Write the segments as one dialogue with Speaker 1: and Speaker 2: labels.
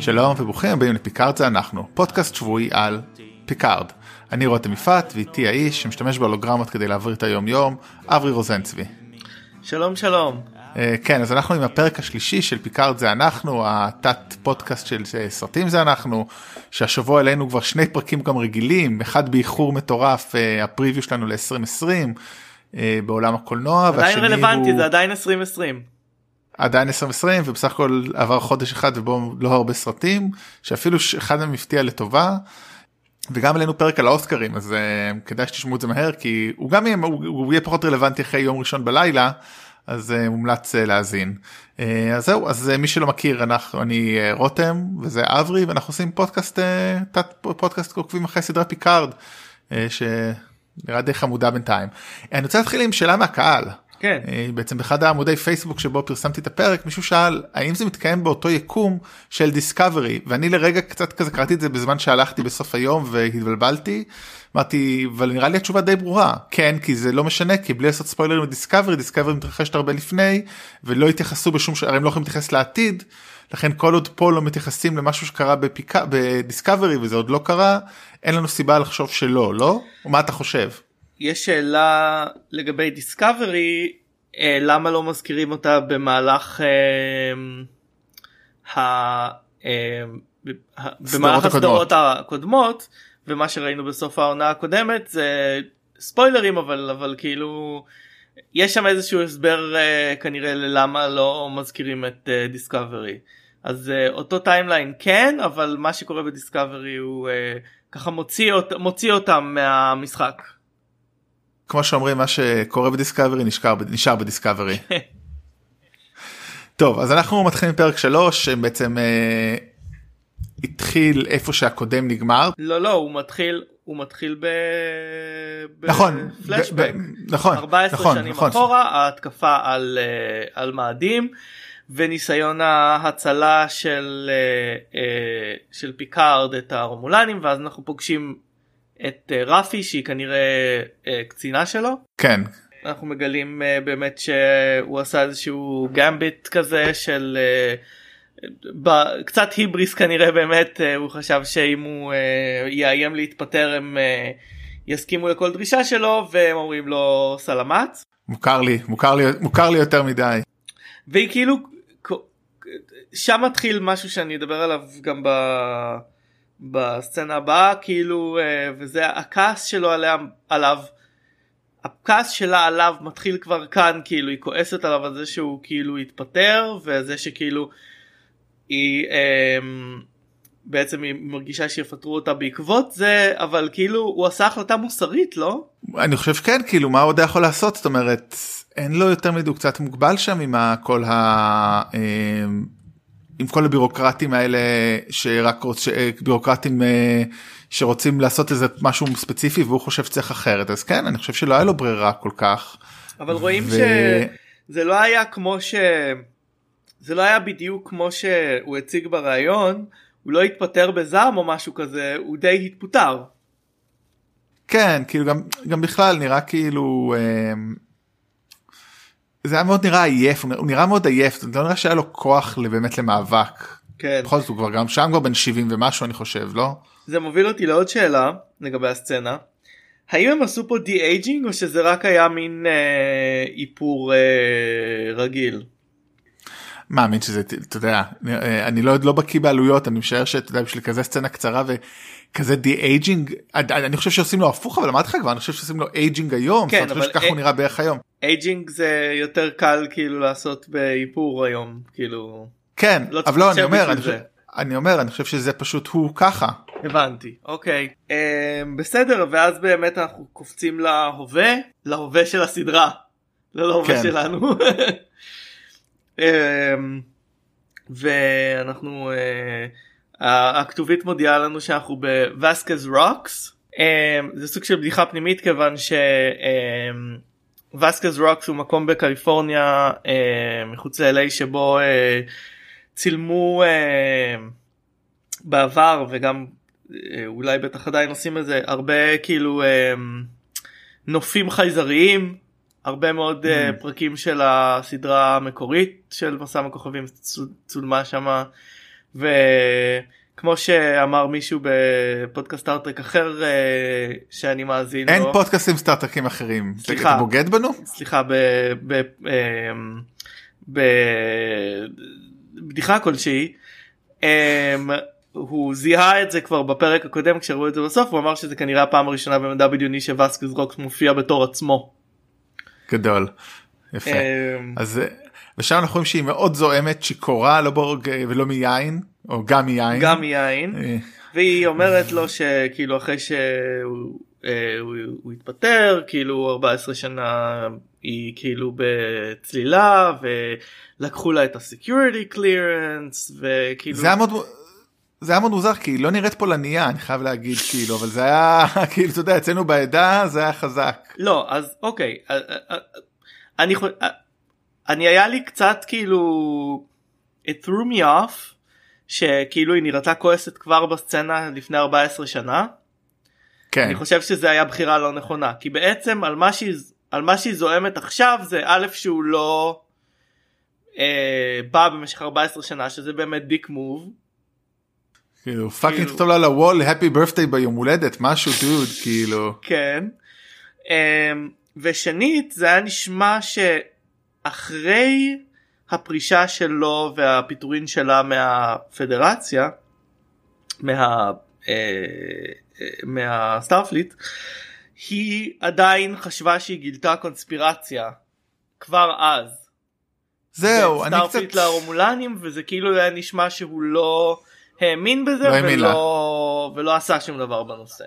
Speaker 1: שלום וברוכים הבאים לפיקארד זה אנחנו, פודקאסט שבועי על פיקארד. אני רותם יפעת ואיתי האיש שמשתמש בהולוגרמות כדי להעביר את היום יום, אברי רוזנצבי.
Speaker 2: שלום שלום.
Speaker 1: אה, כן, אז אנחנו עם הפרק השלישי של פיקארד זה אנחנו, התת פודקאסט של אה, סרטים זה אנחנו, שהשבוע עלינו כבר שני פרקים גם רגילים, אחד באיחור מטורף, אה, ה preview שלנו ל-2020 בעולם הקולנוע,
Speaker 2: עדיין רלוונטי, הוא... זה עדיין 2020.
Speaker 1: עדיין 2020 ובסך הכל עבר חודש אחד ובו לא הרבה סרטים שאפילו אחד מהם הפתיע לטובה. וגם עלינו פרק על האוסקרים אז אה, כדאי שתשמעו את זה מהר כי הוא גם יהיה, הוא, הוא יהיה פחות רלוונטי אחרי יום ראשון בלילה אז אה, מומלץ אה, להאזין. אה, אז זהו אז אה, מי שלא מכיר אנחנו אני אה, רותם וזה אברי ואנחנו עושים פודקאסט אה, תת פודקאסט עוקבים אחרי סדרה פיקארד אה, שנראה די חמודה בינתיים. אני רוצה להתחיל עם שאלה מהקהל.
Speaker 2: כן.
Speaker 1: אה, בעצם באחד העמודי פייסבוק שבו פרסמתי את הפרק מישהו שאל האם זה מתקיים באותו יקום של דיסקאברי ואני לרגע קצת כזה קראתי את זה בזמן שהלכתי בסוף היום והתבלבלתי. אמרתי אבל נראה לי התשובה די ברורה כן כי זה לא משנה כי בלי לעשות ספוילרים לדיסקאברי דיסקאברי מתרחשת הרבה לפני ולא התייחסו בשום הרי הם לא יכולים להתייחס לעתיד. לכן כל עוד פה לא מתייחסים למשהו שקרה בפיקה בדיסקאברי וזה עוד לא קרה אין לנו סיבה לחשוב שלא לא מה אתה חושב.
Speaker 2: יש שאלה לגבי דיסקאברי אה, למה לא מזכירים אותה במהלך אה, ה, אה, במהלך הסדרות הקודמות ומה שראינו בסוף העונה הקודמת זה ספוילרים אבל אבל כאילו יש שם איזשהו הסבר אה, כנראה ללמה לא מזכירים את דיסקאברי אז אותו timeline כן אבל מה שקורה ב Discovery הוא ככה מוציא, אות, מוציא אותם מהמשחק.
Speaker 1: כמו שאומרים מה שקורה ב Discovery נשאר, נשאר ב Discovery. טוב אז אנחנו מתחילים פרק 3 שבעצם אה, התחיל איפה שהקודם נגמר.
Speaker 2: לא לא הוא מתחיל הוא מתחיל ב...
Speaker 1: נכון
Speaker 2: פלשבק.
Speaker 1: נכון
Speaker 2: 14
Speaker 1: נכון,
Speaker 2: שנים
Speaker 1: נכון.
Speaker 2: אחורה ההתקפה על, אה, על מאדים וניסיון ההצלה של, אה, אה, של פיקארד את הרומולנים ואז אנחנו פוגשים את אה, רפי שהיא כנראה אה, קצינה שלו.
Speaker 1: כן.
Speaker 2: אנחנו מגלים אה, באמת שהוא עשה איזשהו גמביט כזה של אה, קצת היבריס כנראה באמת אה, הוא חשב שאם הוא אה, יאיים להתפטר הם אה, יסכימו לכל דרישה שלו והם אומרים לו סלמת.
Speaker 1: מוכר לי מוכר לי מוכר לי יותר מדי.
Speaker 2: והיא כאילו שם מתחיל משהו שאני אדבר עליו גם ב... בסצנה הבאה כאילו אה, וזה הכעס שלו עליה, עליו. הכעס שלה עליו מתחיל כבר כאן כאילו היא כועסת עליו על זה שהוא כאילו התפטר וזה שכאילו היא אה, בעצם היא מרגישה שיפטרו אותה בעקבות זה אבל כאילו הוא עשה החלטה מוסרית לא?
Speaker 1: אני חושב כן כאילו מה עוד יכול לעשות זאת אומרת אין לו יותר מדי הוא קצת מוגבל שם עם כל ה... אה, עם כל הבירוקרטים האלה שרק רוצ... בירוקרטים אה, שרוצים לעשות איזה משהו ספציפי והוא חושב שצריך אחרת אז כן אני חושב שלא היה לו ברירה כל כך.
Speaker 2: אבל רואים ו... שזה לא היה כמו ש... זה לא היה בדיוק כמו שהוא הציג בריאיון הוא לא התפטר בזעם או משהו כזה הוא די התפוטר.
Speaker 1: כן כאילו גם גם בכלל נראה כאילו. אה, זה היה מאוד נראה עייף הוא נראה מאוד עייף זה לא נראה שהיה לו כוח באמת למאבק.
Speaker 2: כן.
Speaker 1: בכל זאת הוא כבר גם שם כבר בן 70 ומשהו אני חושב לא?
Speaker 2: זה מוביל אותי לעוד שאלה לגבי הסצנה. האם הם עשו פה de-aging או שזה רק היה מין אה, איפור אה, רגיל?
Speaker 1: מאמין שזה אתה יודע אני לא לא בקיא בעלויות אני משער שאתה יודע בשביל כזה סצנה קצרה וכזה de-aging אני חושב שעושים לו הפוך אבל אמרתי לך כבר אני חושב שעושים לו aging היום
Speaker 2: כן, אבל
Speaker 1: ככה הוא נראה בערך היום.
Speaker 2: aging זה יותר קל כאילו לעשות באיפור היום כאילו
Speaker 1: כן לא אבל לא אני אומר אני, חושב, אני אומר אני חושב שזה פשוט הוא ככה.
Speaker 2: הבנתי אוקיי אה, בסדר ואז באמת אנחנו קופצים להווה להווה של הסדרה לא להווה כן. שלנו. אה, ואנחנו uh, הכתובית מודיעה לנו שאנחנו ב-Vasquez Rocks uh, זה סוג של בדיחה פנימית כיוון ש... Uh, Vasquez Rocks הוא מקום בקליפורניה אה, מחוץ ל-LA שבו אה, צילמו אה, בעבר וגם אה, אולי בטח עדיין עושים את זה הרבה כאילו אה, נופים חייזריים הרבה מאוד mm. פרקים של הסדרה המקורית של מסע מכוכבים צולמה שמה וכמו שאמר מישהו בפודקאסט סטארטרק אחר שאני מאזין
Speaker 1: אין לו. פודקאסטים סטארטרקים אחרים. סליחה. אתה בוגד בנו?
Speaker 2: סליחה ב... ב, ב בבדיחה כלשהי. הוא זיהה את זה כבר בפרק הקודם כשראו את זה בסוף הוא אמר שזה כנראה הפעם הראשונה במדע בדיוני שווסקס רוקס מופיע בתור עצמו.
Speaker 1: גדול. יפה. אז ושם אנחנו רואים שהיא מאוד זועמת שיכורה לא בורג ולא מיין או גם מיין.
Speaker 2: גם מיין. אה. והיא אומרת לו שכאילו אחרי שהוא אה, הוא, הוא התפטר כאילו 14 שנה היא כאילו בצלילה ולקחו לה את קלירנס וכאילו.
Speaker 1: זה היה מאוד זה היה מאוד מוזר כי היא לא נראית פולניה אני חייב להגיד כאילו אבל זה היה כאילו אתה יודע אצלנו בעדה זה היה חזק.
Speaker 2: לא אז אוקיי אה, אה, אה, אני היה לי קצת כאילו it threw me off שכאילו היא נראתה כועסת כבר בסצנה לפני 14 שנה. כן. אני חושב שזה היה בחירה לא נכונה כי בעצם על מה שהיא על מה שהיא זועמת עכשיו זה א' שהוא לא אה, בא במשך 14 שנה שזה באמת dick move.
Speaker 1: כאילו fucking כאילו- תכתוב לה לו לול happy birthday ביום הולדת משהו דוד כאילו
Speaker 2: כן אמ, ושנית זה היה נשמע שאחרי הפרישה שלו והפיטורין שלה מהפדרציה מה אה, אה, מה-Starfleet היא עדיין חושבת שהיא גילתה קונספירציה כבר אז.
Speaker 1: זהו אני קצת
Speaker 2: Starfleet לרומולנים וזה כאילו היה נשמע שהוא לא האמין בזה לא ולא, ולא עשה שום דבר בנושא.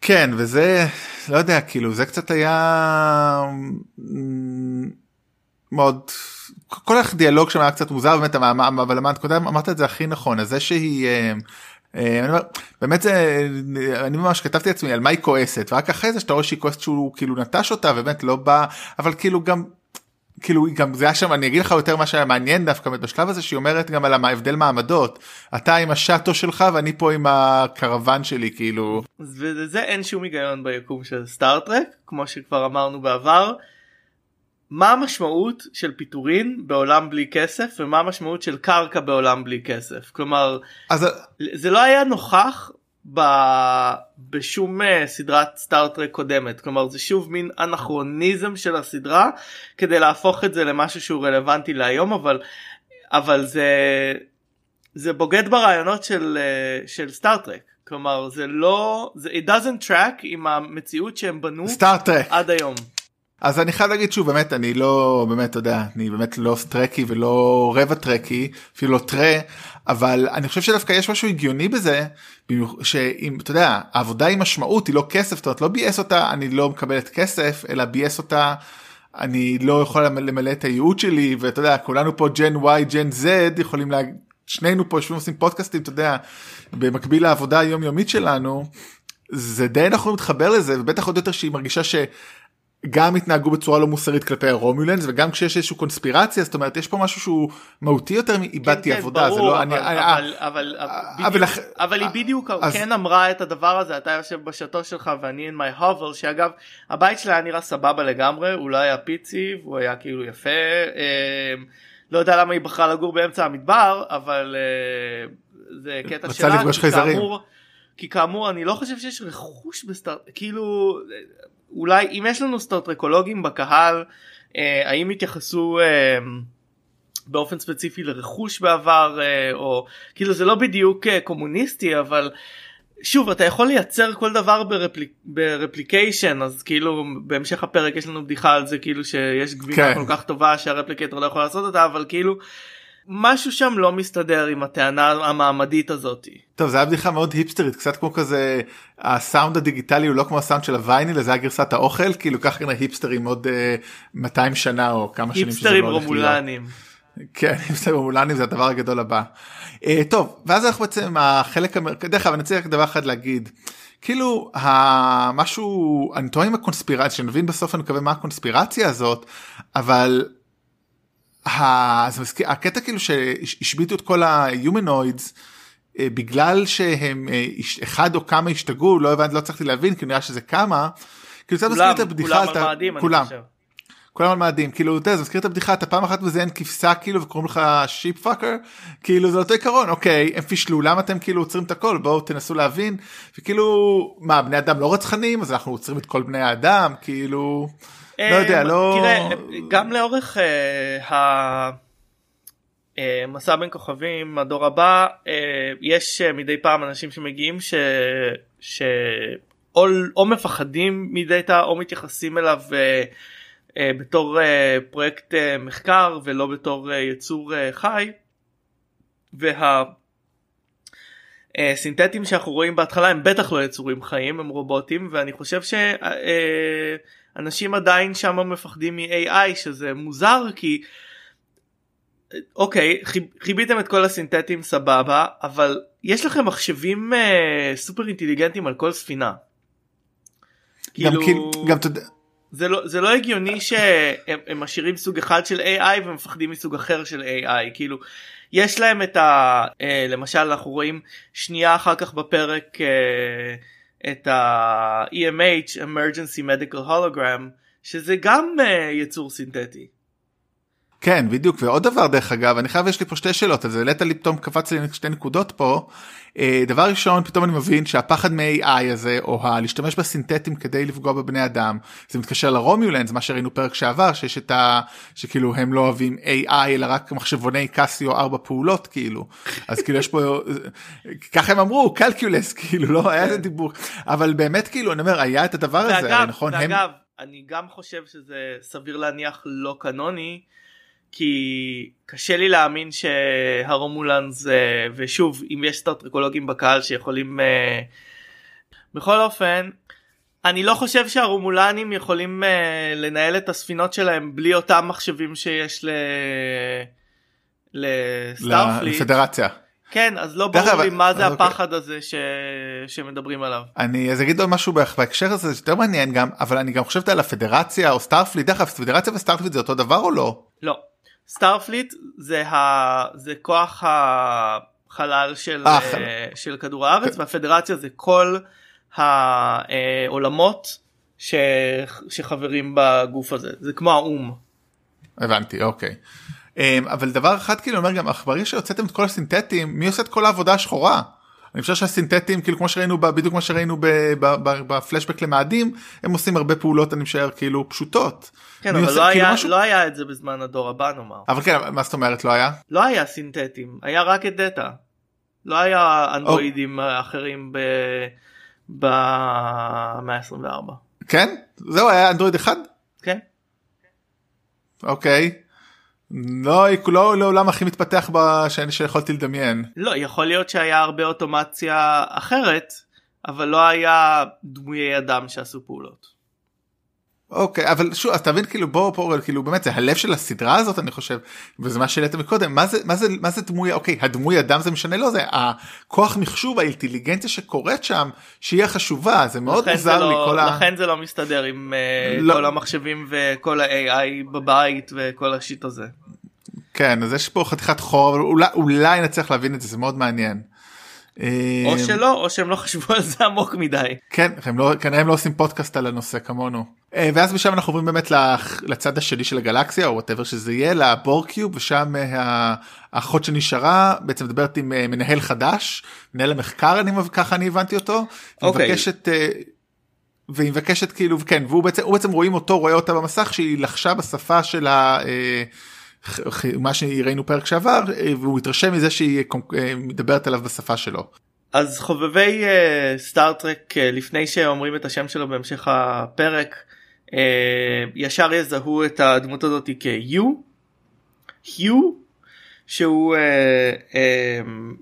Speaker 1: כן וזה לא יודע כאילו זה קצת היה מאוד כל הדיאלוג שם היה קצת מוזר באמת אבל אמרת קודם אמרת את זה הכי נכון אז זה שהיא. אה, אה, באמת זה אני ממש כתבתי לעצמי על מה היא כועסת ורק אחרי זה שאתה רואה שהיא כועסת שהוא כאילו נטש אותה באמת לא בא אבל כאילו גם כאילו גם זה היה שם אני אגיד לך יותר מה שהיה מעניין דווקא בשלב הזה שהיא אומרת גם על ההבדל מעמדות אתה עם השאטו שלך ואני פה עם הקרוון שלי כאילו.
Speaker 2: וזה אין שום היגיון ביקום של סטארטרק כמו שכבר אמרנו בעבר. מה המשמעות של פיטורין בעולם בלי כסף ומה המשמעות של קרקע בעולם בלי כסף כלומר אז זה לא היה נוכח ב... בשום uh, סדרת Star Trek קודמת. כלומר זה שוב מין אנכרוניזם של הסדרה כדי להפוך את זה למשהו שהוא רלוונטי להיום אבל אבל זה זה בוגד ברעיונות של uh, של Star Trek כלומר זה לא זה it doesn't track עם המציאות שהם בנו
Speaker 1: Star Trek
Speaker 2: עד היום.
Speaker 1: אז אני חייב להגיד שוב באמת אני לא באמת אתה יודע אני באמת לא טרקי ולא רבע טרקי אפילו לא טרה אבל אני חושב שדווקא יש משהו הגיוני בזה שאם אתה יודע העבודה היא משמעות היא לא כסף זאת אומרת לא ביאס אותה אני לא מקבלת כסף אלא ביאס אותה אני לא יכול למלא את הייעוד שלי ואתה יודע כולנו פה ג'ן וואי ג'ן זד יכולים להגיד שנינו פה יושבים עושים פודקאסטים אתה יודע במקביל לעבודה היומיומית שלנו זה די נכון להתחבר לזה ובטח עוד יותר שהיא מרגישה ש... גם התנהגו בצורה לא מוסרית כלפי הרומולנס וגם כשיש איזושהי קונספירציה זאת אומרת יש פה משהו שהוא מהותי יותר מאיבדתי כן, כן, עבודה ברור, זה לא
Speaker 2: אבל, אני אבל, אבל, אבל, בדיוק, אבל היא בדיוק אז, כן אמרה את הדבר הזה אתה יושב בשעתו שלך ואני in my hover שאגב הבית שלה היה נראה סבבה לגמרי הוא לא היה פיצי והוא היה כאילו יפה אה, לא יודע למה היא בחרה לגור באמצע המדבר אבל אה, זה קטע שלה כי כאמור, כי כאמור אני לא חושב שיש רכוש בסטארט כאילו אולי אם יש לנו סטארטרקולוגים בקהל אה, האם התייחסו אה, באופן ספציפי לרכוש בעבר אה, או כאילו זה לא בדיוק אה, קומוניסטי אבל שוב אתה יכול לייצר כל דבר ברפליק, ברפליקיישן אז כאילו בהמשך הפרק יש לנו בדיחה על זה כאילו שיש גבינה כן. כל כך טובה שהרפליקטור לא יכול לעשות אותה אבל כאילו משהו שם לא מסתדר עם הטענה המעמדית הזאתי.
Speaker 1: טוב זה היה בדיחה מאוד היפסטרית קצת כמו כזה הסאונד הדיגיטלי הוא לא כמו הסאונד של הווייניל זה היה גרסת האוכל כאילו ככה כנראה היפסטרים עוד uh, 200 שנה או כמה שנים
Speaker 2: לא.
Speaker 1: כן היפסטרים רומולנים זה הדבר הגדול הבא. Uh, טוב ואז אנחנו בעצם החלק דרך אגב אני רוצה רק דבר אחד להגיד. כאילו המשהו אני טועה עם הקונספירציה שנבין בסוף אני מקווה מה הקונספירציה הזאת אבל הקטע כאילו שהשביתו את כל ההומנוידס אה, בגלל שהם אה, אחד או כמה השתגעו לא הבנתי לא הצלחתי להבין כי נראה שזה כמה. כאילו זה מזכיר את
Speaker 2: כולם
Speaker 1: הבדיחה
Speaker 2: על
Speaker 1: אתה-
Speaker 2: מאדים
Speaker 1: כולם. כולם על מאדים. כאילו אתה זה מזכיר את הבדיחה אתה פעם אחת מזיין כבשה כאילו וקוראים לך sheep fucker כאילו זה אותו עיקרון. אוקיי הם פישלו למה אתם כאילו עוצרים את הכל? בואו תנסו להבין. וכאילו מה בני אדם לא רצחנים אז אנחנו עוצרים את כל בני האדם כאילו לא יודע
Speaker 2: אה,
Speaker 1: לא
Speaker 2: תראה גם לאורך אה, ה... אה, מסע בין כוכבים הדור הבא אה, יש אה, מדי פעם אנשים שמגיעים ש... ש... או, או מפחדים מדאטה או מתייחסים אליו אה, אה, בתור אה, פרויקט אה, מחקר ולא בתור אה, יצור אה, חי. וה... אה, שאנחנו רואים בהתחלה הם בטח לא יצורים חיים הם רובוטים ואני חושב שאנשים עדיין שם מפחדים מ-AI שזה מוזר כי אוקיי חיב- חיביתם את כל הסינתטים סבבה אבל יש לכם מחשבים אה, סופר אינטליגנטים על כל ספינה.
Speaker 1: גם
Speaker 2: כאילו
Speaker 1: כאילו גם אתה
Speaker 2: זה לא זה לא הגיוני שהם הם משאירים סוג אחד של AI ומפחדים מסוג אחר של AI כאילו יש להם את ה... אה, למשל אנחנו רואים שנייה אחר כך בפרק אה, את ה-EMH emergency medical hologram שזה גם אה, יצור סינתטי.
Speaker 1: כן בדיוק ועוד דבר דרך אגב אני חייב יש לי פה שתי שאלות אז העלית לי פתאום קפץ לי שתי נקודות פה. אה, דבר ראשון פתאום אני מבין שהפחד מ-AI הזה או הלהשתמש בסינתטים כדי לפגוע בבני אדם זה מתקשר לרומיולנס מה שראינו פרק שעבר שיש את ה... שכאילו הם לא אוהבים AI אלא רק מחשבוני קסיו ארבע פעולות כאילו אז כאילו יש פה ככה הם אמרו קלקיולס כאילו לא היה איזה דיבור אבל באמת כאילו אני אומר היה את הדבר הזה
Speaker 2: ואגב,
Speaker 1: נכון הם
Speaker 2: ואגב אני גם חושב שזה סביר להניח לא קנוני כי קשה לי להאמין שהרומולנס אה, ושוב אם יש סטארטריקולוגים בקהל שיכולים אה, בכל אופן אני לא חושב שהרומולנים יכולים אה, לנהל את הספינות שלהם בלי אותם מחשבים שיש ל... ל-Starfleet.
Speaker 1: לפדרציה.
Speaker 2: כן אז לא ברור לי מה זה
Speaker 1: אוקיי.
Speaker 2: הפחד הזה ש... שמדברים עליו.
Speaker 1: אני אז אגיד עוד משהו בהקשר הזה זה יותר מעניין גם אבל אני גם חושבת על הפדרציה או Starfleet דרך אגב פדרציה ו-Starfleet זה אותו דבר או לא?
Speaker 2: לא. Starfleet זה, ה... זה כוח החלל של,
Speaker 1: אה,
Speaker 2: אה,
Speaker 1: חל-
Speaker 2: של כדור הארץ והפדרציה זה כל העולמות ש... שחברים בגוף הזה זה כמו האו"ם.
Speaker 1: הבנתי אוקיי. אמ, אבל דבר אחד כאילו אומר גם ברגע שהוצאתם את כל הסינתטים מי עושה את כל העבודה השחורה? אני חושב שהסינתטים כאילו כמו שראינו ב- בדיוק כמו שראינו ב- ב- ב- בפלשבק למאדים הם עושים הרבה פעולות אני משער כאילו פשוטות.
Speaker 2: כן אבל
Speaker 1: עושה-
Speaker 2: לא,
Speaker 1: כאילו
Speaker 2: היה,
Speaker 1: משהו-
Speaker 2: לא היה את זה בזמן הדור הבא נאמר.
Speaker 1: אבל כן מה זאת אומרת לא היה?
Speaker 2: לא היה סינתטים היה רק את דאטה. לא היה אנדרואידים אחרים ב... במאה ה-24.
Speaker 1: כן? זהו היה אנדרואיד אחד?
Speaker 2: כן.
Speaker 1: אוקיי. לא לא לעולם הכי מתפתח ב- שאני- שיכולתי לדמיין.
Speaker 2: לא יכול להיות שהיה הרבה אוטומציה אחרת אבל לא היה דמויי אדם שעשו פעולות.
Speaker 1: אוקיי אבל שוב אז תבין כאילו בוא פה כאילו באמת זה הלב של הסדרה הזאת אני חושב וזה מה שהעלית מקודם מה זה מה זה מה זה דמוי אוקיי הדמוי אדם זה משנה לא זה הכוח מחשוב האינטליגנציה שקורית שם שהיא החשובה זה מאוד מוזר
Speaker 2: זה
Speaker 1: לי
Speaker 2: לא,
Speaker 1: כל ה...
Speaker 2: לכן זה לא מסתדר עם אה,
Speaker 1: לא.
Speaker 2: כל המחשבים וכל ה-AI בבית וכל ה-shit הזה.
Speaker 1: כן אז יש פה חתיכת חור אבל אולי אולי נצליח להבין את זה זה מאוד מעניין.
Speaker 2: או
Speaker 1: אה,
Speaker 2: שלא או שהם לא חשבו על זה עמוק מדי.
Speaker 1: כן הם לא כנראה הם לא עושים פודקאסט על הנושא כמונו ואז משם אנחנו עוברים באמת לצד השני של הגלקסיה או whatever שזה יהיה ל-Borg cube ושם אה, האחות שנשארה בעצם מדברת עם אה, מנהל חדש מנהל המחקר אני ככה אני הבנתי אותו.
Speaker 2: אוקיי.
Speaker 1: מבקשת אה, והיא מבקשת כאילו כן והוא בעצם בעצם רואים אותו רואה אותה במסך שהיא לחשה בשפה של ה... אה, מה שראינו פרק שעבר אה, והוא התרשם מזה שהיא אה, אה, מדברת אליו בשפה שלו.
Speaker 2: אז חובבי סטארטרק uh, לפני שאומרים את השם שלו בהמשך הפרק ישר יזהו את הדמות הזאת כ-U. היו שהוא uh, uh,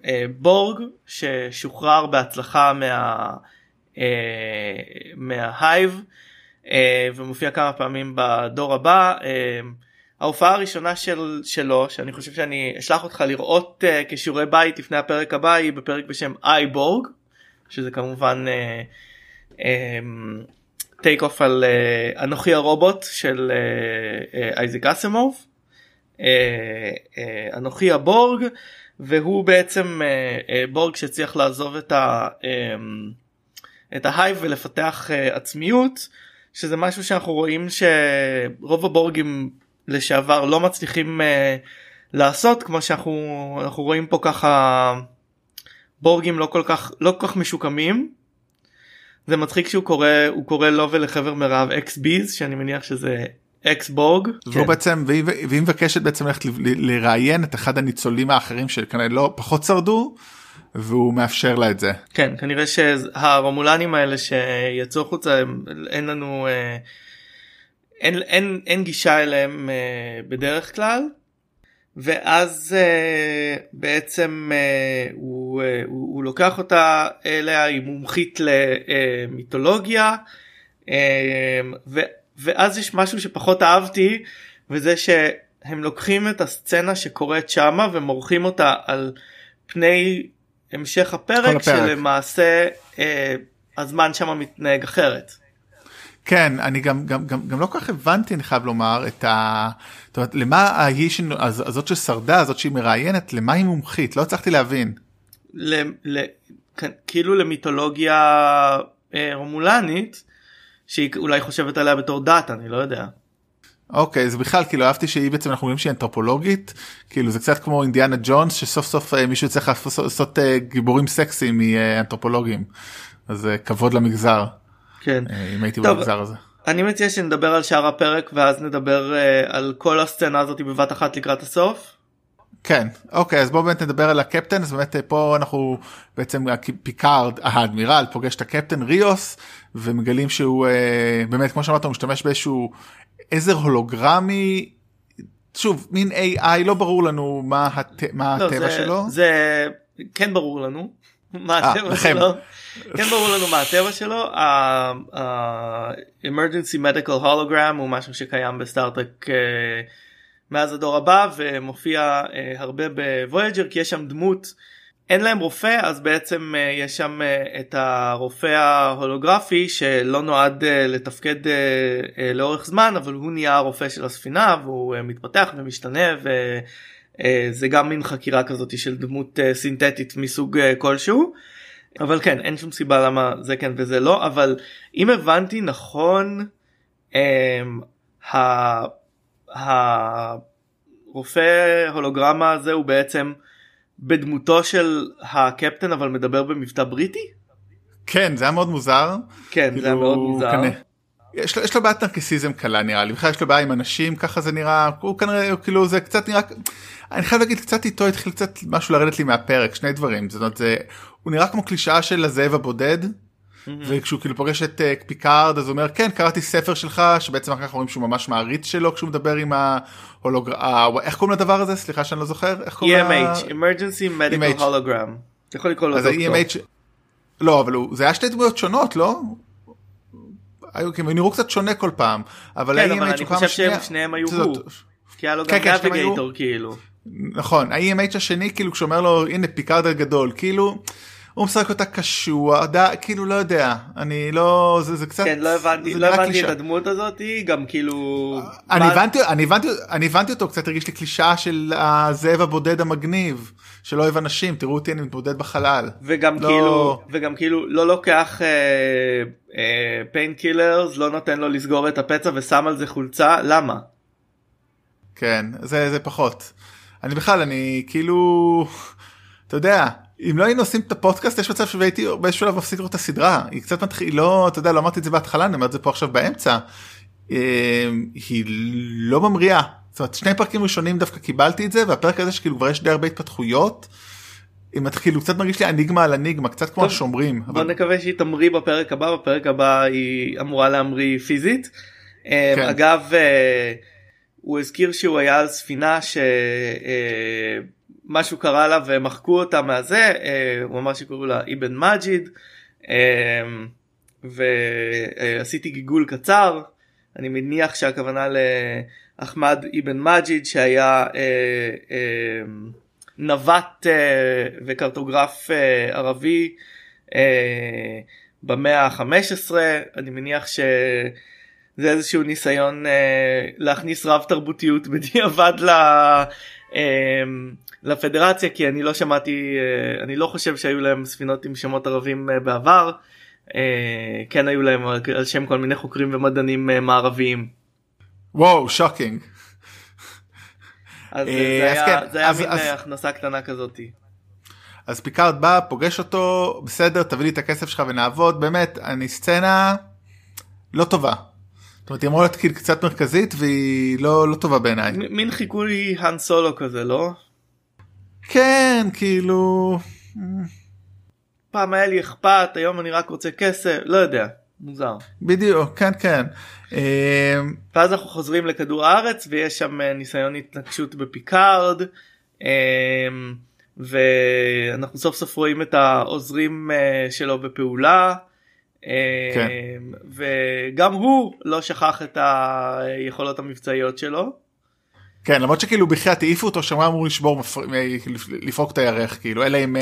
Speaker 2: uh, בורג ששוחרר בהצלחה מה, uh, מה-hive uh, ומופיע כמה פעמים בדור הבא. Uh, ההופעה הראשונה של, שלו שאני חושב שאני אשלח אותך לראות uh, כשיעורי בית לפני הפרק הבא היא בפרק בשם I, Borg שזה כמובן take off על uh, אנוכי הרובוט של אייזק אסמוב uh, uh, אנוכי הבורג והוא בעצם בורג שהצליח לעזוב את, ה, את ההייב ולפתח עצמיות שזה משהו שאנחנו רואים שרוב הבורגים לשעבר לא מצליחים לעשות כמו שאנחנו רואים פה ככה בורגים לא כל כך לא כל כך משוקמים. זה מצחיק שהוא קורא הוא קורא לו ולחבר מרעב אקס ביז שאני מניח שזה אקס בורג.
Speaker 1: והוא כן. בעצם והיא מבקשת בעצם ללכת לראיין את אחד הניצולים האחרים שכנראה לא פחות שרדו והוא מאפשר לה את זה.
Speaker 2: כן כנראה שהרומולנים האלה שיצאו החוצה אין לנו אה, אין, אין, אין גישה אליהם אה, בדרך כלל. ואז uh, בעצם uh, הוא, uh, הוא, הוא לוקח אותה אליה היא מומחית למיתולוגיה uh, ו, ואז יש משהו שפחות אהבתי וזה שהם לוקחים את הסצנה שקורית שמה ומורחים אותה על פני המשך הפרק, הפרק. שלמעשה uh, הזמן שמה מתנהג אחרת.
Speaker 1: כן אני גם גם גם גם לא כל כך הבנתי אני חייב לומר את ה... זאת אומרת, למה ההיא הזאת ששרדה הזאת שהיא מראיינת למה היא מומחית לא הצלחתי להבין.
Speaker 2: ל, ל, כאילו למיתולוגיה אה, רומולנית שהיא אולי חושבת עליה בתור דת אני לא יודע.
Speaker 1: אוקיי זה בכלל כאילו אהבתי שהיא בעצם אנחנו רואים שהיא אנתרופולוגית כאילו זה קצת כמו אינדיאנה ג'ונס שסוף סוף אה, מישהו צריך לעשות אה, גיבורים סקסיים מאנתרופולוגים אז כבוד למגזר.
Speaker 2: כן.
Speaker 1: אם הייתי טוב, במגזר הזה.
Speaker 2: אני מציע שנדבר על שאר הפרק ואז נדבר uh, על כל הסצנה הזאת בבת אחת לקראת הסוף.
Speaker 1: כן אוקיי אז בואו באמת נדבר על הקפטן אז באמת פה אנחנו בעצם פיקארד האדמירל פוגש את הקפטן ריוס ומגלים שהוא uh, באמת כמו שאמרת הוא משתמש באיזשהו עזר הולוגרמי שוב מין AI לא ברור לנו מה, הת... מה לא, הטבע
Speaker 2: זה,
Speaker 1: שלו.
Speaker 2: זה כן ברור לנו מה אה, הטבע שלו. כן ברור לנו מה הטבע שלו. ה-emergency medical hologram הוא משהו שקיים בסטארטק אה, מאז הדור הבא ומופיע אה, הרבה בוויג'ר כי יש שם דמות. אין להם רופא אז בעצם יש שם את הרופא ההולוגרפי שלא נועד לתפקד לאורך זמן אבל הוא נהיה הרופא של הספינה והוא מתפתח ומשתנה וזה גם מין חקירה כזאת של דמות סינתטית מסוג כלשהו. אבל כן אין שום סיבה למה זה כן וזה לא אבל אם הבנתי נכון אמ, הרופא הולוגרמה הזה הוא בעצם בדמותו של הקפטן אבל מדבר במבטא בריטי?
Speaker 1: כן זה היה מאוד מוזר.
Speaker 2: כן כאילו, זה היה מאוד מוזר. כנראה.
Speaker 1: יש לו, יש לו בעיית נרקיסיזם קלה נראה לי בכלל יש לו בעיה עם אנשים ככה זה נראה הוא כנראה כאילו זה קצת נראה אני חייב להגיד קצת איתו התחיל קצת משהו לרדת לי מהפרק שני דברים זאת אומרת זה הוא נראה כמו קלישאה של הזאב הבודד. וכשהוא כאילו פוגש את uh, פיקארד אז הוא אומר כן קראתי ספר שלך שבעצם אחר כך רואים שהוא ממש מעריץ שלו כשהוא מדבר עם ההולוגרם איך קוראים לדבר הזה סליחה שאני לא זוכר איך
Speaker 2: קוראים EMH emergency medical hologram. יכול לקרוא לו דוקטור.
Speaker 1: לא אבל זה היה שתי דמויות שונות לא? היו כאילו נראו קצת שונה כל פעם
Speaker 2: אבל כן אבל אני חושב שהם שניהם היו הוא. כי היה לו גם נביגייטור כן, כן, כאילו.
Speaker 1: נכון ה-EMH השני כאילו כשאומר לו הנה פיקארד הגדול כאילו הוא משחק אותה קשוח כאילו לא יודע אני לא זה, זה קצת
Speaker 2: כן לא הבנתי לא הבנתי את הדמות הזאת גם כאילו
Speaker 1: אני מה... הבנתי אני הבנתי אני הבנתי אותו קצת הרגיש לי קלישאה של הזאב הבודד המגניב שלא אוהב אנשים תראו אותי אני מתמודד בחלל
Speaker 2: וגם לא... כאילו וגם כאילו לא לוקח pain uh, killers uh, לא נותן לו לסגור את הפצע ושם על זה חולצה למה.
Speaker 1: כן זה זה פחות. אני בכלל אני כאילו אתה יודע אם לא היינו עושים את הפודקאסט יש מצב שהייתי באיזשהו שלב מפסיק לראות את הסדרה היא קצת מתחיל לא אתה יודע לא אמרתי את זה בהתחלה אני אומר את זה פה עכשיו באמצע אמ, היא לא ממריאה זאת אומרת שני פרקים ראשונים דווקא קיבלתי את זה והפרק הזה שכאילו כבר יש די הרבה התפתחויות. אם את כאילו קצת מרגיש לי אניגמה על אניגמה קצת כמו השומרים.
Speaker 2: בוא אבל... נקווה שהיא תמריא בפרק הבא בפרק הבא היא אמורה להמריא פיזית. אמ, כן. אגב אה, הוא הזכיר שהוא היה על ספינה שמשהו אה, קרה לה ומחקו אותה מהזה אה, הוא אמר שקוראים לה אבן מג'יד אה, ועשיתי גיגול קצר. אני מניח שהכוונה לאחמד אבן מג'יד שהיה נווט וקרטוגרף ערבי במאה ה-15 אני מניח ש... זה איזשהו ניסיון אה, להכניס רב תרבותיות בדיעבד ל... אה, לפדרציה כי אני לא שמעתי אה, אני לא חושב שהיו להם ספינות עם שמות ערבים אה, בעבר אה, כן היו להם על שם כל מיני חוקרים ומדענים מערביים.
Speaker 1: וואו שוקינג.
Speaker 2: אז זה
Speaker 1: אז
Speaker 2: היה
Speaker 1: כן,
Speaker 2: זה היה מין הכנסה קטנה כזאתי.
Speaker 1: אז פיקארד בא פוגש אותו בסדר תביא לי את הכסף שלך ונעבוד באמת אני סצנה לא טובה. זאת אומרת היא אמורה להיות כאילו קצת מרכזית והיא לא לא טובה בעיניי.
Speaker 2: מין חיקוי האן סולו כזה לא?
Speaker 1: כן כאילו
Speaker 2: פעם היה לי אכפת היום אני רק רוצה כסף לא יודע מוזר.
Speaker 1: בדיוק כן כן. אה,
Speaker 2: ואז אנחנו חוזרים לכדור הארץ ויש שם אה, ניסיון התנגשות בפיקארד אה, ואנחנו סוף סוף רואים את העוזרים אה, שלו בפעולה
Speaker 1: כן.
Speaker 2: וגם הוא לא שכח את היכולות המבצעיות שלו.
Speaker 1: כן למרות שכאילו בחייאת העיפו אותו שם הוא אמור לשבור מפר... לפרוק את הירך כאילו אלא אם.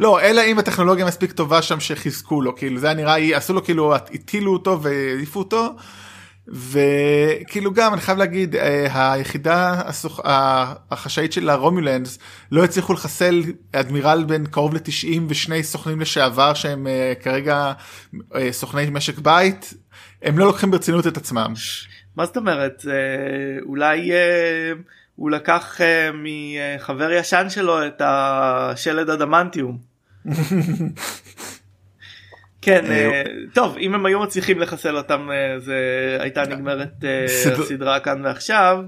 Speaker 1: לא אלא אם הטכנולוגיה מספיק טובה שם שחיזקו לו כאילו זה נראה עשו לו כאילו הטילו אותו והעיפו אותו. וכאילו גם אני חייב להגיד אה, היחידה הסוכ... ה- החשאית של הרומולנדס לא הצליחו לחסל אדמירל בין קרוב ל-90 ושני סוכנים לשעבר שהם אה, כרגע אה, סוכני משק בית הם לא לוקחים ברצינות את עצמם.
Speaker 2: מה זאת אומרת אולי הוא לקח מחבר ישן שלו את השלד אדמנטיום. כן אה, טוב אם הם היו מצליחים לחסל אותם אה, זה הייתה נגמרת אה,
Speaker 1: סדר-
Speaker 2: הסדרה כאן ועכשיו.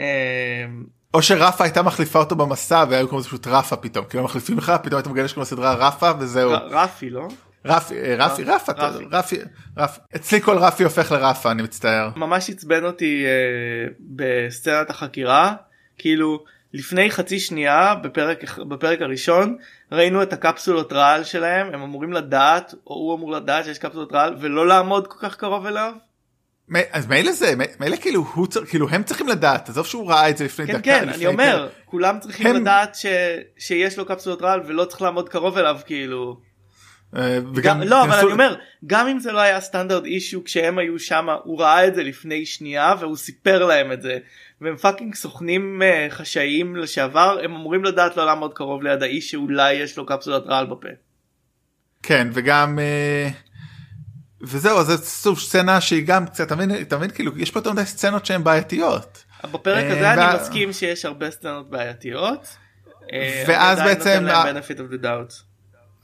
Speaker 2: אה,
Speaker 1: או שרפה הייתה מחליפה אותו במסע והיו קוראים לזה פשוט רפה פתאום כאילו מחליפים לך פתאום אתה מגלה שקוראים לסדרה רפה וזהו
Speaker 2: רפי לא?
Speaker 1: רפי אה, רפי
Speaker 2: רפ-
Speaker 1: רפה
Speaker 2: רפי.
Speaker 1: רפי אצלי כל רפי הופך לרפה אני מצטער
Speaker 2: ממש עצבן אותי אה, בסצנת החקירה כאילו לפני חצי שנייה בפרק בפרק הראשון ראינו את הקפסולות רעל שלהם הם אמורים לדעת או הוא אמור לדעת שיש קפסולות רעל ולא לעמוד כל כך קרוב אליו.
Speaker 1: אז מילא זה מילא כאילו הוא צריך כאילו הם צריכים לדעת עזוב שהוא ראה את זה לפני
Speaker 2: כן
Speaker 1: דקה
Speaker 2: כן
Speaker 1: לפני
Speaker 2: אני אומר
Speaker 1: פרק.
Speaker 2: כולם צריכים
Speaker 1: הם-
Speaker 2: לדעת ש, שיש לו קפסולות רעל ולא צריך לעמוד קרוב אליו כאילו.
Speaker 1: אה,
Speaker 2: גם,
Speaker 1: וגם
Speaker 2: לא אבל אני אומר גם אם זה לא היה standard issue כשהם היו שם הוא ראה את זה לפני שנייה והוא סיפר להם את זה והם fucking סוכנים אה, חשאיים לשעבר הם אמורים לדעת לא לעמוד קרוב ליד האיש שאולי יש לו קפסולת רעל בפה.
Speaker 1: כן וגם אה, וזהו אז זה סוג סצנה שהיא גם קצת אתה מבין כאילו יש פה יותר מדי סצנות שהן בעייתיות.
Speaker 2: בפרק הזה אני מסכים שיש הרבה סצנות בעייתיות.
Speaker 1: ואז בעצם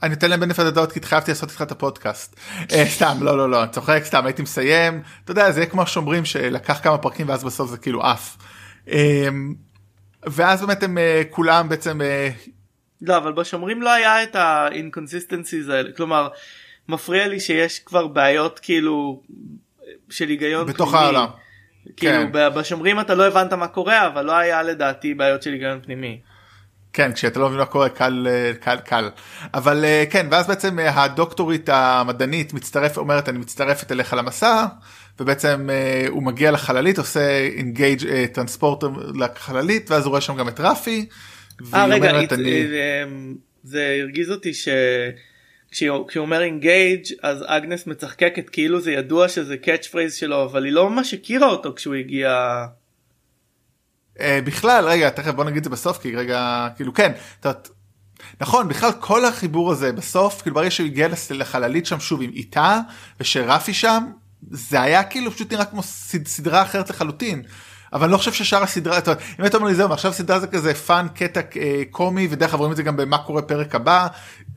Speaker 1: אני אתן להם בנפת הדעות כי התחייבתי לעשות איתך את הפודקאסט. אה, סתם לא לא לא אני צוחק סתם הייתי מסיים אתה יודע זה יהיה כמו שאומרים שלקח כמה פרקים ואז בסוף זה כאילו עף. אה, ואז באמת הם אה, כולם בעצם אה,
Speaker 2: לא אבל בשומרים לא היה את ה-inconsistencies האלה כלומר מפריע לי שיש כבר בעיות כאילו של היגיון
Speaker 1: בתוך
Speaker 2: פנימי.
Speaker 1: העולם.
Speaker 2: כאילו
Speaker 1: כן.
Speaker 2: בשומרים אתה לא הבנת מה קורה אבל לא היה לדעתי בעיות של היגיון פנימי.
Speaker 1: כן כשאתה לא מבין מה קורה קל אה, קל קל אבל אה, כן ואז בעצם אה, הדוקטורית המדענית מצטרף אומרת אני מצטרפת אליך למסע ובעצם הוא מגיע לחללית עושה אינגייג' טרנספורטר לחללית ואז הוא רואה שם גם את רפי.
Speaker 2: אה רגע
Speaker 1: אומרת,
Speaker 2: it-
Speaker 1: אני-
Speaker 2: אה, זה הרגיז אותי ש... כשהוא כשהוא אומר engage אז אגנס מצחקקת כאילו זה ידוע שזה catch phrase שלו אבל היא לא ממש הכירה אותו כשהוא הגיע.
Speaker 1: אה, בכלל רגע תכף בוא נגיד את זה בסוף כי רגע כאילו כן את יודעת, נכון בכלל כל החיבור הזה בסוף כאילו ברגע שהוא הגיע לחללית שם שוב עם איתה ושרפי שם זה היה כאילו פשוט נראה כמו סד, סדרה אחרת לחלוטין. אבל אני לא חושב ששאר הסדרה, אתה יודע, אם אתה אומר לי זהו, עכשיו סדרה זה כזה fun קטע אה, קומי ודרך אגב רואים את זה גם במה קורה פרק הבא.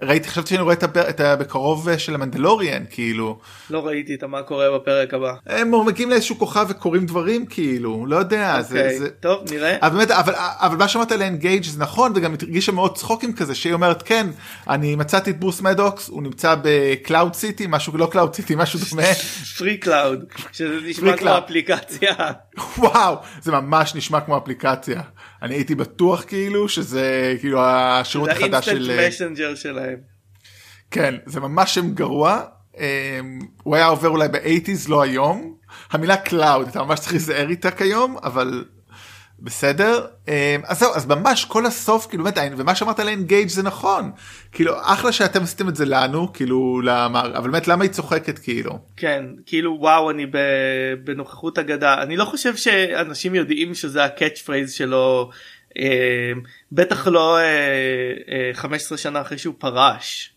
Speaker 1: ראיתי חשבתי שאני רואה את, הפר, את ה- בקרוב אה, של המנדלוריאן כאילו.
Speaker 2: לא ראיתי את מה קורה בפרק הבא.
Speaker 1: הם מגיעים לאיזשהו כוכב וקוראים דברים כאילו לא יודע זה,
Speaker 2: אוקיי,
Speaker 1: זה,
Speaker 2: טוב נראה.
Speaker 1: אבל באמת אבל אבל מה שאמרת על engage זה נכון וגם הרגישה מאוד צחוקים כזה שהיא אומרת כן אני מצאתי את ברוס מדוקס הוא נמצא ב Cloud City משהו לא Cloud City משהו דומה
Speaker 2: Free cloud שזה נשמע כמו. אפליקציה.
Speaker 1: וואו זה ממש נשמע כמו אפליקציה אני הייתי בטוח כאילו שזה כאילו השירות
Speaker 2: זה
Speaker 1: החדש
Speaker 2: האינסטנט
Speaker 1: של
Speaker 2: messenger שלהם.
Speaker 1: כן זה ממש שם גרוע אמ, הוא היה עובר אולי ב eighties לא היום המילה cloud אתה ממש צריך להיזהר איתה כיום אבל בסדר? אמ, אז זהו אז ממש כל הסוף כאילו באמת ומה שאמרת על engage זה נכון. כאילו אחלה שאתם עשיתם את זה לנו כאילו למר אבל באמת למה היא צוחקת כאילו?
Speaker 2: כן כאילו וואו אני בנוכחות אגדה. אני לא חושב שאנשים יודעים שזה ה catch phrase שלו אה, בטח לא אה, אה, 15 שנה אחרי שהוא פרש.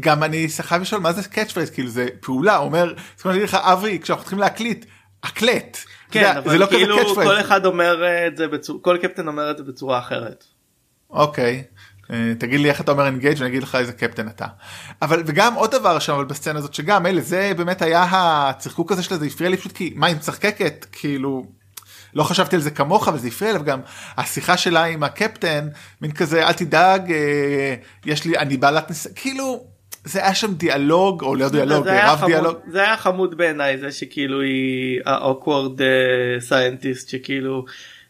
Speaker 1: גם אני חייב לשאול מה זה catch phrase כאילו זה פעולה אומר זאת אומרת, לך אברי כשאנחנו צריכים להקליט הקלט.
Speaker 2: כן זה, אבל זה לא כאילו כל אחד אומר את זה בצורה כל קפטן אומר את זה בצורה אחרת.
Speaker 1: אוקיי. אה, תגיד לי איך אתה אומר engage ואני אגיד לך איזה קפטן אתה. אבל וגם עוד דבר שם אבל בסצנה הזאת שגם אלה זה באמת היה הצחקוק הזה שלה זה הפריע לי פשוט כי מה היא מצחקקת כאילו לא חשבתי על זה כמוך אבל זה הפריע לי גם השיחה שלה עם הקפטן מין כזה אל תדאג אה, יש לי אני בעלת ניסיון כאילו זה היה שם דיאלוג או לא דיאלוג רב דיאלוג
Speaker 2: זה היה חמוד בעיניי זה שכאילו היא ה awkward scientist אה, שכאילו.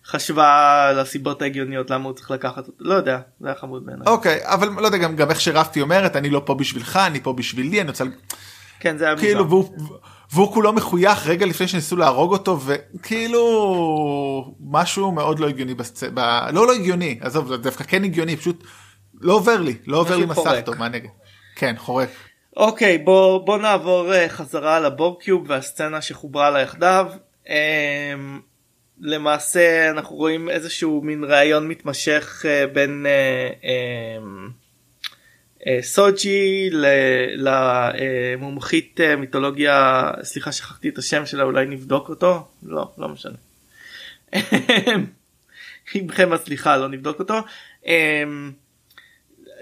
Speaker 2: חשבה על הסיבות ההגיוניות למה הוא צריך לקחת אותו לא יודע זה היה חמוד בעיניי.
Speaker 1: אוקיי אבל לא יודע גם, גם איך שרפתי אומרת אני לא פה בשבילך אני פה בשבילי אני רוצה
Speaker 2: כן זה היה
Speaker 1: כאילו והוא, והוא כולו מחוייך רגע לפני שניסו להרוג אותו וכאילו משהו מאוד לא הגיוני בסצ... ב... לא לא הגיוני עזוב זה דווקא כן הגיוני פשוט לא עובר לי לא עובר לי מסך טוב מה נגד. כן חורק.
Speaker 2: אוקיי בוא בוא נעבור uh, חזרה לבורקיוב והסצנה שחוברה לה יחדיו. Um, למעשה אנחנו רואים איזשהו מין ראיון מתמשך אה, בין אה, אה, סוג'י למומחית מיתולוגיה סליחה שכחתי את השם שלה אולי נבדוק אותו לא לא משנה. עמכם הסליחה לא נבדוק אותו.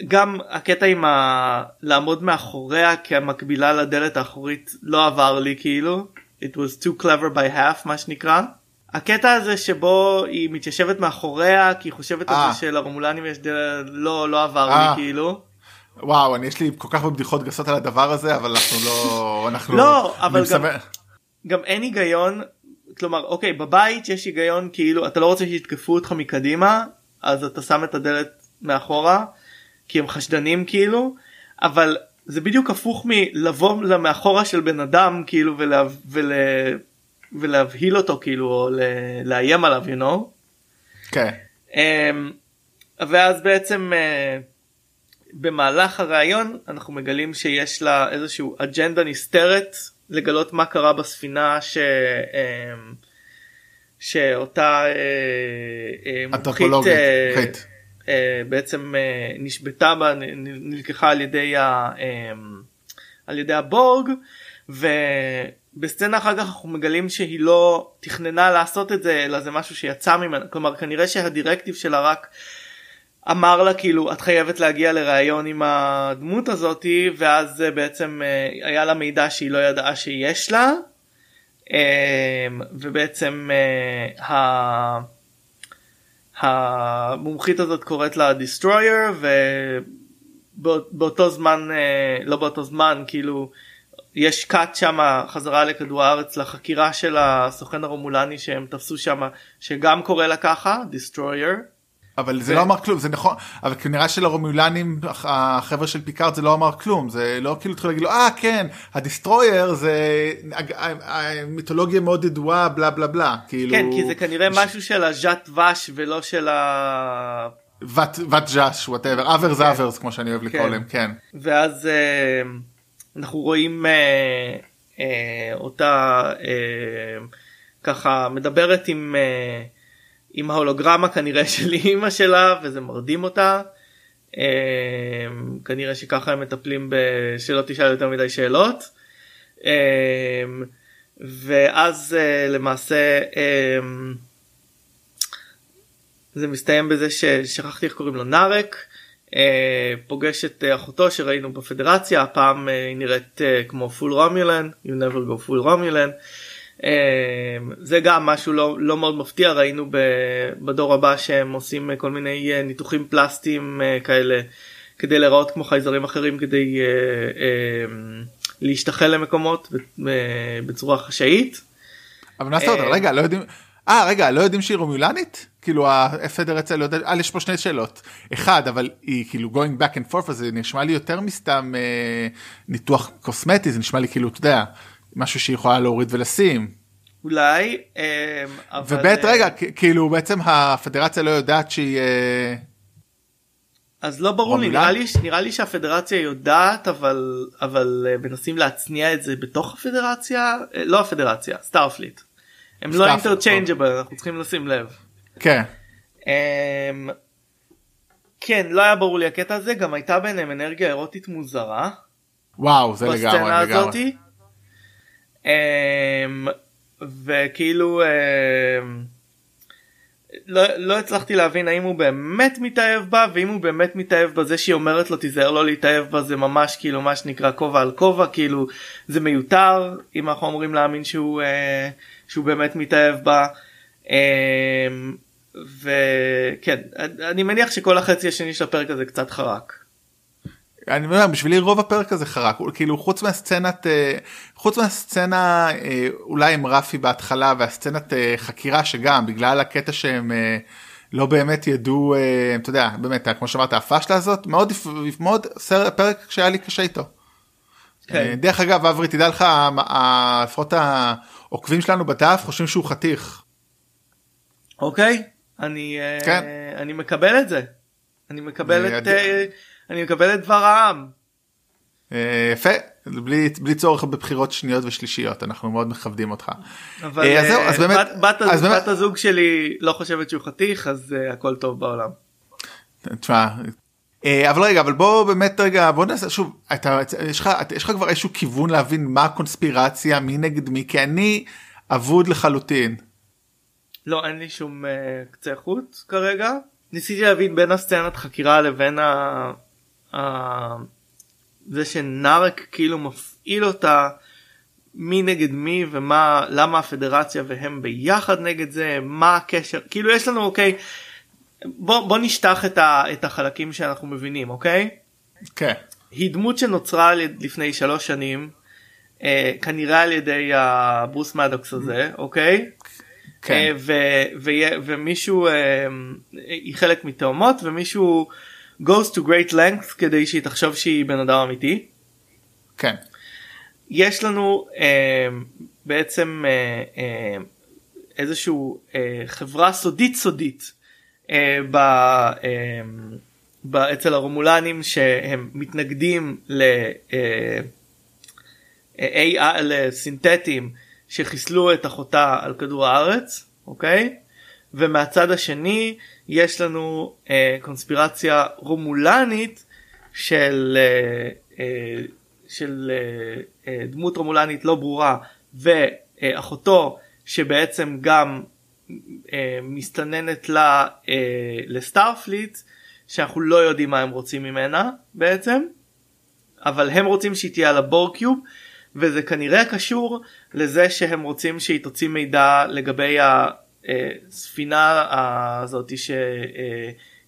Speaker 2: גם הקטע עם ה... לעמוד מאחוריה כמקבילה לדלת האחורית לא עבר לי כאילו it was too clever by half מה שנקרא. הקטע הזה שבו היא מתיישבת מאחוריה כי היא חושבת על זה אה. שלרומולנים יש דרך לא לא עבר לי אה. כאילו.
Speaker 1: וואו אני יש לי כל כך הרבה בדיחות גסות על הדבר הזה אבל אנחנו לא אנחנו
Speaker 2: לא אבל גם, גם אין היגיון כלומר אוקיי בבית יש היגיון כאילו אתה לא רוצה שיתקפו אותך מקדימה אז אתה שם את הדלת מאחורה כי הם חשדנים כאילו אבל זה בדיוק הפוך מלבוא מאחורה של בן אדם כאילו ולה, ולה, ולהבהיל אותו כאילו או לאיים עליו you know.
Speaker 1: כן.
Speaker 2: Um, ואז בעצם uh, במהלך הראיון אנחנו מגלים שיש לה איזשהו אג'נדה נסתרת לגלות מה קרה בספינה ש... um, שאותה
Speaker 1: uh, מומחית uh,
Speaker 2: uh, בעצם uh, נשבתה בה נלקחה על ידי, ה, uh, על ידי הבורג. ו... בסצנה אחר כך אנחנו מגלים שהיא לא תכננה לעשות את זה אלא זה משהו שיצא ממנה כלומר כנראה שהדירקטיב שלה רק אמר לה כאילו את חייבת להגיע לראיון עם הדמות הזאתי ואז בעצם אה, היה לה מידע שהיא לא ידעה שיש לה אה, ובעצם אה, המומחית הזאת קוראת לה destroyer ובאותו זמן לא באותו זמן כאילו יש cut שם חזרה לכדור הארץ לחקירה של הסוכן הרומולני שהם תפסו שם שגם קורא לה ככה destroyer.
Speaker 1: אבל זה. לא אמר כלום זה נכון אבל כנראה שלרומולנים החבר'ה של פיקארד זה לא אמר כלום זה לא כאילו התחיל להגיד לו אה כן ה destroyer זה מיתולוגיה מאוד ידועה בלה בלה בלה כאילו
Speaker 2: כן כי זה כנראה. משהו של הז'אט ואש ולא של ה...
Speaker 1: ות ז'אש וואטאבר אברס אברס כמו שאני אוהב לקרוא כן. להם כן
Speaker 2: ואז. Uh... אנחנו רואים אה, אה, אותה אה, ככה מדברת עם, אה, עם ההולוגרמה כנראה של אימא שלה וזה מרדים אותה. אה, כנראה שככה הם מטפלים בשלא תשאל יותר מדי שאלות. אה, ואז אה, למעשה זה מסתיים בזה ששכחתי איך קוראים לו נארק. פוגש את אחותו שראינו בפדרציה הפעם היא נראית כמו פול רומולן you never go full רומולן זה גם משהו לא, לא מאוד מפתיע ראינו בדור הבא שהם עושים כל מיני ניתוחים פלסטיים כאלה כדי להיראות כמו חייזרים אחרים כדי להשתחל למקומות בצורה חשאית.
Speaker 1: אבל זאת אומרת רגע לא יודעים אה רגע לא יודעים שהיא רומיולנית? כאילו הפדרציה לא יודע, אה, יש פה שני שאלות. אחד, אבל היא כאילו going back and forth, אז זה נשמע לי יותר מסתם אה, ניתוח קוסמטי, זה נשמע לי כאילו, אתה יודע, משהו שהיא יכולה להוריד ולשים.
Speaker 2: אולי, אה,
Speaker 1: אבל... ובית, אה... רגע, כאילו בעצם הפדרציה לא יודעת שהיא... אה...
Speaker 2: אז לא ברור לי, נראה לי, נראה לי שהפדרציה יודעת, אבל, אבל אה, מנסים להצניע את זה בתוך הפדרציה, אה, לא הפדרציה, סטארפליט. הם לא interchangeable, אנחנו צריכים לשים לב.
Speaker 1: כן.
Speaker 2: אמ, כן לא היה ברור לי הקטע הזה גם הייתה ביניהם אנרגיה אירוטית מוזרה
Speaker 1: וואו זה לגמרי
Speaker 2: בסצנה
Speaker 1: לגמרי.
Speaker 2: אמ, וכאילו אמ, לא, לא הצלחתי להבין האם הוא באמת מתאהב בה ואם הוא באמת מתאהב בזה שהיא אומרת לו תיזהר לא להתאהב בה זה ממש כאילו מה שנקרא כובע על כובע כאילו זה מיותר אם אנחנו אמורים להאמין שהוא אה, שהוא באמת מתאהב בה. אמ, וכן אני מניח שכל החצי השני של הפרק הזה קצת חרק.
Speaker 1: אני אומר בשבילי רוב הפרק הזה חרק כאילו חוץ מהסצנת אה, חוץ מהסצנה אה, אולי עם רפי בהתחלה והסצנת אה, חקירה שגם בגלל הקטע שהם לא באמת ידעו אתה יודע באמת כמו שאמרת הפאשלה הזאת מאוד מאוד פרק שהיה לי קשה איתו.
Speaker 2: כן.
Speaker 1: דרך אגב אברי תדע לך לפחות העוקבים שלנו בדף חושבים שהוא חתיך.
Speaker 2: אוקיי אני
Speaker 1: כן.
Speaker 2: אני מקבל את זה. אני מקבל את אני מקבל את דבר העם.
Speaker 1: אה, יפה בלי בלי צורך בבחירות שניות ושלישיות אנחנו מאוד מכבדים אותך.
Speaker 2: אבל
Speaker 1: אה, אז זהו,
Speaker 2: אה,
Speaker 1: אז באמת-
Speaker 2: בת, בת,
Speaker 1: אז באמת-
Speaker 2: בת הזוג שלי לא חושבת שהוא חתיך אז uh, הכל טוב בעולם.
Speaker 1: תשמע, אבל רגע אבל בוא באמת רגע בוא נעשה שוב אתה יש לך יש לך כבר איזשהו כיוון להבין מה הקונספירציה מי נגד מי כי אני אבוד לחלוטין.
Speaker 2: לא אין לי שום uh, קצה חוט כרגע. ניסיתי להבין בין הסצנת חקירה לבין ה... ה... זה שנארק כאילו מפעיל אותה מי נגד מי ומה למה הפדרציה והם ביחד נגד זה מה הקשר כאילו יש לנו אוקיי בוא בוא נשטח את, ה, את החלקים שאנחנו מבינים אוקיי.
Speaker 1: כן.
Speaker 2: היא דמות שנוצרה לפני שלוש שנים אה, כנראה על ידי הברוס מדוקס הזה אוקיי.
Speaker 1: כן.
Speaker 2: אה, ו- ו- ומישהו אה, היא חלק מתאומות ומישהו goes to great length כדי שהיא תחשוב שהיא בן אדם אמיתי.
Speaker 1: כן.
Speaker 2: יש לנו אה, בעצם אה, אה, איזשהו אה, חברה סודית סודית אה, ב, אה, ב, אצל הרומולנים שהם מתנגדים ל, אה, אה, לסינתטים שחיסלו את אחותה על כדור הארץ אוקיי ומהצד השני יש לנו אה, קונספירציה רומולנית של אה, אה, של אה, אה, דמות רומולנית לא ברורה ואחותו שבעצם גם אה, מסתננת לה אה, לסטארפליט שאנחנו לא יודעים מה הם רוצים ממנה בעצם אבל הם רוצים שהיא תהיה על הבורקיוב וזה כנראה קשור לזה שהם רוצים שהיא תוציא מידע לגבי הספינה הזאת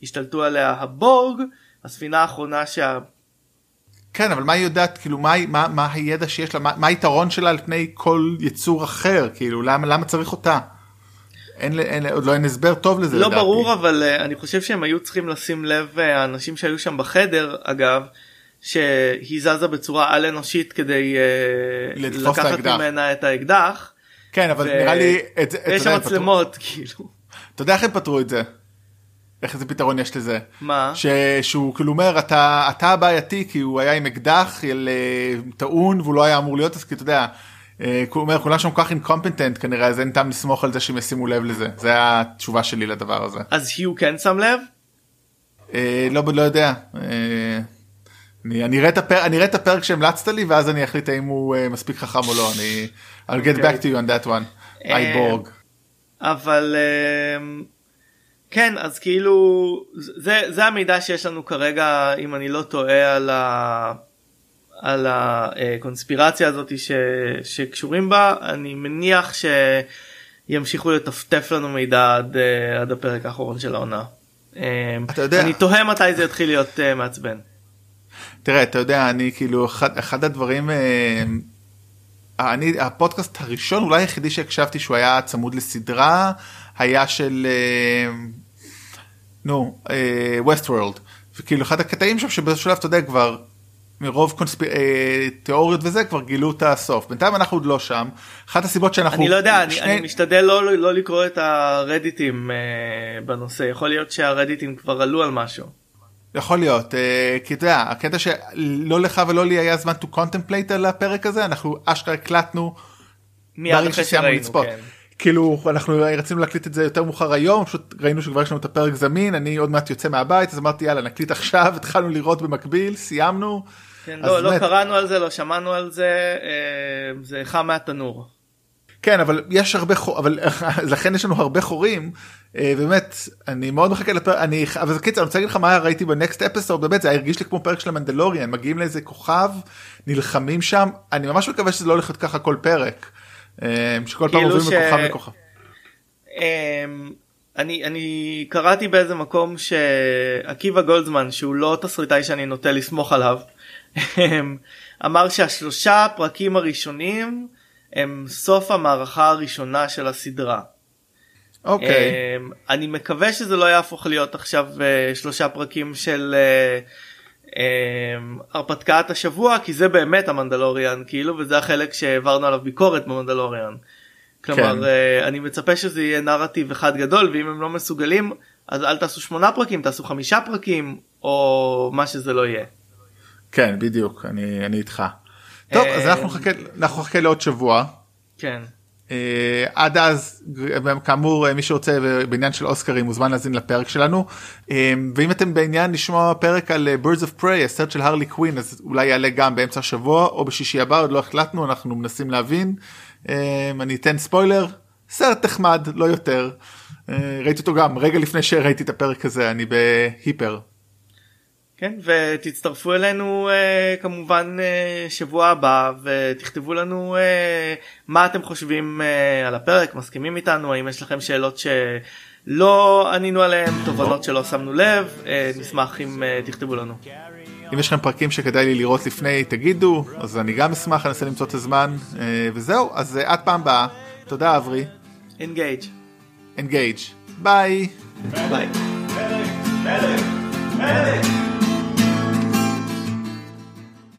Speaker 2: שהשתלטו עליה הבורג הספינה האחרונה שה...
Speaker 1: כן אבל מה היא יודעת כאילו מה, מה, מה הידע שיש לה מה, מה היתרון שלה על פני כל יצור אחר כאילו למה למה צריך אותה. אין, אין, עוד לא אין הסבר טוב לזה
Speaker 2: לא
Speaker 1: לדעתי.
Speaker 2: ברור אבל uh, אני חושב שהם היו צריכים לשים לב uh, האנשים שהיו שם בחדר אגב שהיא זזה בצורה על אנושית כדי uh, לקחת. ממנה את האקדח.
Speaker 1: כן אבל נראה לי יודע,
Speaker 2: שם מצלמות כאילו.
Speaker 1: אתה יודע איך הם פתרו את זה. איך איזה פתרון יש לזה.
Speaker 2: מה?
Speaker 1: ש... שהוא כאילו אומר אתה אתה הבעייתי כי הוא היה עם אקדח אל, אה, טעון והוא לא היה אמור להיות אז כי אתה יודע. אה, הוא אומר כולם שם כל כך אינקומפטנט כנראה אז אין טעם לסמוך על זה שהם ישימו לב לזה זה התשובה שלי לדבר הזה.
Speaker 2: אז היו כן שם לב?
Speaker 1: אה, לא לא יודע. אה, אני אני אראה את הפרק אני אראה את הפרק שהמלצת לי ואז אני אחליט האם הוא אה, מספיק חכם או לא אני I'll get
Speaker 2: אוקיי.
Speaker 1: back to you on that one.
Speaker 2: אה,
Speaker 1: היי בורג.
Speaker 2: אבל אמ, כן אז כאילו זה זה המידע שיש לנו כרגע אם אני לא טועה על ה... על הקונספירציה הזאת ש... שקשורים בה אני מניח שימשיכו לטפטף לנו מידע עד, עד הפרק האחרון של העונה.
Speaker 1: אתה יודע-
Speaker 2: אני תוהה מתי זה יתחיל להיות מעצבן.
Speaker 1: תראה אתה יודע אני כאילו אחד, אחד הדברים אה, אני הפודקאסט הראשון אולי היחידי שהקשבתי שהוא היה צמוד לסדרה היה של אה, נו ווסט וורלד וכאילו אחד הקטעים שם שבאיזשהו שלב אתה יודע כבר מרוב קונספיר... אה, תיאוריות וזה כבר גילו את הסוף. בינתיים אנחנו עוד לא שם. אחת הסיבות שאנחנו
Speaker 2: אני לא יודע אני,
Speaker 1: שני-
Speaker 2: אני משתדל לא, לא לקרוא את הרדיטים אה, בנושא. יכול להיות שהרדיטים כבר עלו על משהו.
Speaker 1: יכול להיות אה, כי אתה יודע הקטע שלא לך ולא לי היה זמן to contemplate על הפרק הזה אנחנו אשכרה הקלטנו
Speaker 2: מיד אחרי שראינו
Speaker 1: לצפות.
Speaker 2: כן.
Speaker 1: כאילו אנחנו רצינו להקליט את זה יותר מאוחר היום פשוט ראינו שכבר יש לנו את הפרק זמין אני עוד מעט יוצא מהבית אז אמרתי יאללה נקליט עכשיו התחלנו לראות במקביל סיימנו
Speaker 2: כן, לא, לא קראנו על זה, לא שמענו על זה, אה, זה חם מהתנור.
Speaker 1: כן אבל יש הרבה חור אבל לכן יש לנו הרבה חורים אה, באמת אני מאוד מחכה לפרק אני אבל קיצר אני רוצה להגיד לך מה ראיתי בנקסט אפסוד באמת זה הרגיש לי כמו פרק של המנדלוריאן מגיעים לאיזה כוכב נלחמים שם אני ממש מקווה שזה לא הולך להיות ככה כל פרק אה, שכל פעם
Speaker 2: כאילו
Speaker 1: עוברים מכוכב לכוכב.
Speaker 2: אמ, אני אני קראתי באיזה מקום שעקיבא גולדזמן שהוא לא תסריטאי שאני נוטה לסמוך עליו אמ, אמר שהשלושה פרקים הראשונים הם סוף המערכה הראשונה של הסדרה.
Speaker 1: אוקיי.
Speaker 2: אמ, אני מקווה שזה לא יהפוך להיות עכשיו אה, שלושה פרקים של אה, הרפתקת השבוע כי זה באמת המנדלוריאן כאילו וזה החלק שהעברנו עליו ביקורת במנדלוריאן. כלומר כן. אני מצפה שזה יהיה נרטיב אחד גדול ואם הם לא מסוגלים אז אל תעשו שמונה פרקים תעשו חמישה פרקים או מה שזה לא יהיה.
Speaker 1: כן בדיוק אני אני איתך. טוב אז אנחנו נחכה אנחנו נחכה לעוד שבוע.
Speaker 2: כן.
Speaker 1: Uh, עד אז כאמור מי שרוצה בעניין של אוסקרים מוזמן להזין לפרק שלנו ואם אתם בעניין לשמוע פרק על birds of prey הסרט של הרלי קווין אז אולי יעלה גם באמצע השבוע או בשישי הבא עוד לא החלטנו אנחנו מנסים להבין אני אתן ספוילר סרט נחמד לא יותר uh, ראיתי אותו גם רגע לפני שראיתי את הפרק הזה אני בהיפר.
Speaker 2: כן ותצטרפו אלינו אה, כמובן אה, שבוע הבא ותכתבו לנו אה, מה אתם חושבים אה, על הפרק מסכימים איתנו האם יש לכם שאלות שלא ענינו עליהן תובנות שלא שמנו לב אה, נשמח אם אה, תכתבו לנו.
Speaker 1: אם יש לכם פרקים שכדאי לי לראות לפני תגידו אז אני גם אשמח אנסה למצוא את הזמן אה, וזהו אז אה, עד פעם באה תודה אברי.
Speaker 2: Engage.
Speaker 1: Engage. ביי.
Speaker 2: ביי.